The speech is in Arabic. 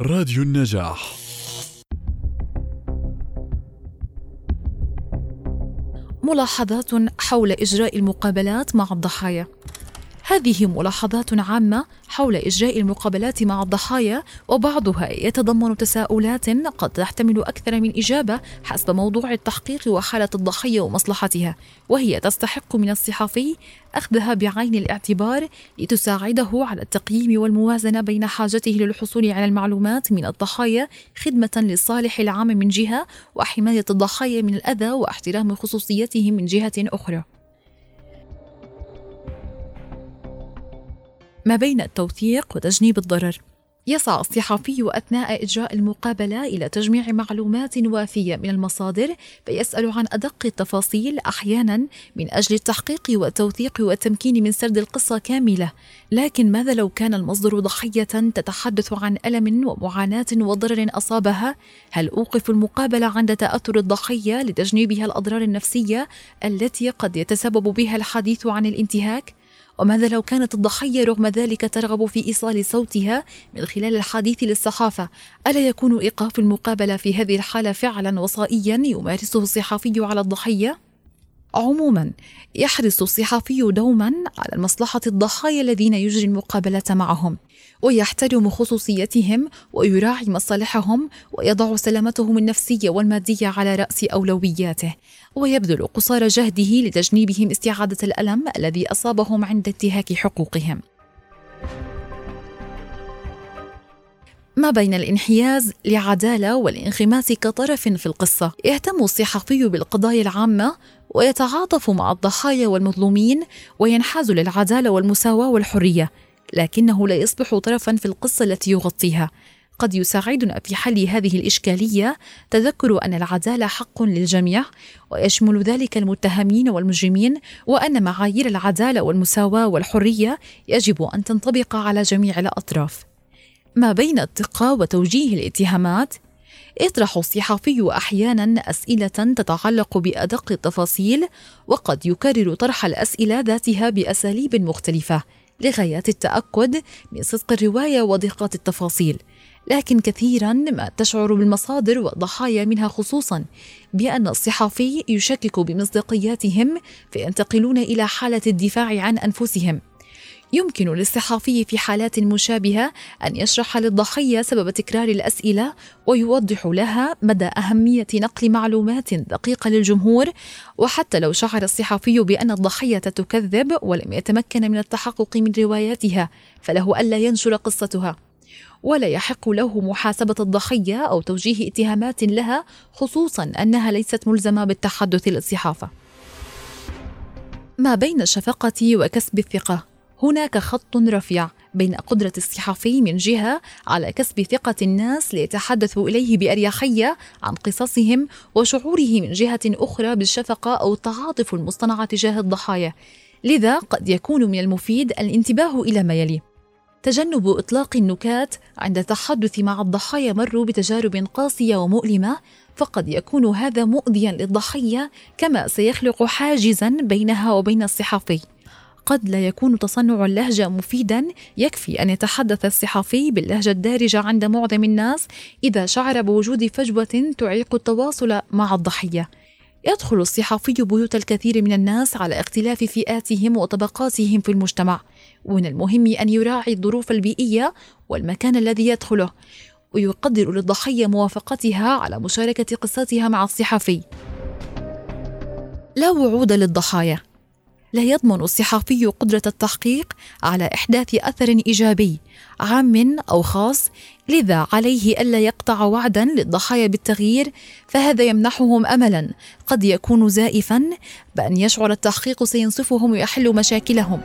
راديو النجاح. ملاحظات حول إجراء المقابلات مع الضحايا. هذه ملاحظات عامة حول إجراء المقابلات مع الضحايا وبعضها يتضمن تساؤلات قد تحتمل أكثر من إجابة حسب موضوع التحقيق وحالة الضحية ومصلحتها وهي تستحق من الصحفي أخذها بعين الاعتبار لتساعده على التقييم والموازنة بين حاجته للحصول على المعلومات من الضحايا خدمة للصالح العام من جهة وحماية الضحايا من الأذى واحترام خصوصيتهم من جهة أخرى. ما بين التوثيق وتجنيب الضرر. يسعى الصحفي أثناء إجراء المقابلة إلى تجميع معلومات وافية من المصادر فيسأل عن أدق التفاصيل أحيانا من أجل التحقيق والتوثيق والتمكين من سرد القصة كاملة. لكن ماذا لو كان المصدر ضحية تتحدث عن ألم ومعاناة وضرر أصابها؟ هل أوقف المقابلة عند تأثر الضحية لتجنيبها الأضرار النفسية التي قد يتسبب بها الحديث عن الانتهاك؟ وماذا لو كانت الضحية رغم ذلك ترغب في إيصال صوتها من خلال الحديث للصحافة ألا يكون إيقاف المقابلة في هذه الحالة فعلا وصائيا يمارسه الصحفي على الضحية؟ عموما يحرص الصحفي دوما على مصلحة الضحايا الذين يجري المقابلة معهم ويحترم خصوصيتهم ويراعي مصالحهم ويضع سلامتهم النفسية والمادية على رأس أولوياته ويبذل قصارى جهده لتجنيبهم استعادة الألم الذي أصابهم عند انتهاك حقوقهم. ما بين الانحياز لعدالة والانغماس كطرف في القصة. يهتم الصحفي بالقضايا العامة ويتعاطف مع الضحايا والمظلومين وينحاز للعدالة والمساواة والحرية لكنه لا يصبح طرفا في القصة التي يغطيها. قد يساعدنا في حل هذه الإشكالية تذكر أن العدالة حق للجميع ويشمل ذلك المتهمين والمجرمين وأن معايير العدالة والمساواة والحرية يجب أن تنطبق على جميع الأطراف. ما بين الثقة وتوجيه الاتهامات؟ يطرح الصحفي أحيانا أسئلة تتعلق بأدق التفاصيل وقد يكرر طرح الأسئلة ذاتها بأساليب مختلفة لغايه التأكد من صدق الرواية ودقة التفاصيل. لكن كثيرا ما تشعر بالمصادر والضحايا منها خصوصا بأن الصحفي يشكك بمصداقياتهم فينتقلون إلى حالة الدفاع عن أنفسهم. يمكن للصحفي في حالات مشابهة أن يشرح للضحية سبب تكرار الأسئلة ويوضح لها مدى أهمية نقل معلومات دقيقة للجمهور. وحتى لو شعر الصحفي بأن الضحية تكذب ولم يتمكن من التحقق من رواياتها فله ألا ينشر قصتها. ولا يحق له محاسبة الضحية أو توجيه اتهامات لها خصوصا أنها ليست ملزمة بالتحدث للصحافة. ما بين الشفقه وكسب الثقة؟ هناك خط رفيع بين قدرة الصحفي من جهة على كسب ثقة الناس ليتحدثوا إليه بأريحية عن قصصهم وشعوره من جهة أخرى بالشفقة أو التعاطف المصطنع تجاه الضحايا. لذا قد يكون من المفيد الانتباه إلى ما يلي. تجنب إطلاق النكات عند التحدث مع الضحايا مروا بتجارب قاسية ومؤلمة فقد يكون هذا مؤذيا للضحية كما سيخلق حاجزا بينها وبين الصحفي قد لا يكون تصنع اللهجة مفيدا يكفي أن يتحدث الصحفي باللهجة الدارجة عند معظم الناس إذا شعر بوجود فجوة تعيق التواصل مع الضحية. يدخل الصحفي بيوت الكثير من الناس على اختلاف فئاتهم وطبقاتهم في المجتمع. ومن المهم أن يراعي الظروف البيئية والمكان الذي يدخله ويقدر للضحية موافقتها على مشاركة قصتها مع الصحفي. لا وعود للضحايا. لا يضمن الصحفي قدرة التحقيق على إحداث أثر إيجابي عام أو خاص لذا عليه ألا يقطع وعدا للضحايا بالتغيير فهذا يمنحهم أملا. قد يكون زائفا بأن يشعر التحقيق سينصفهم ويحل مشاكلهم.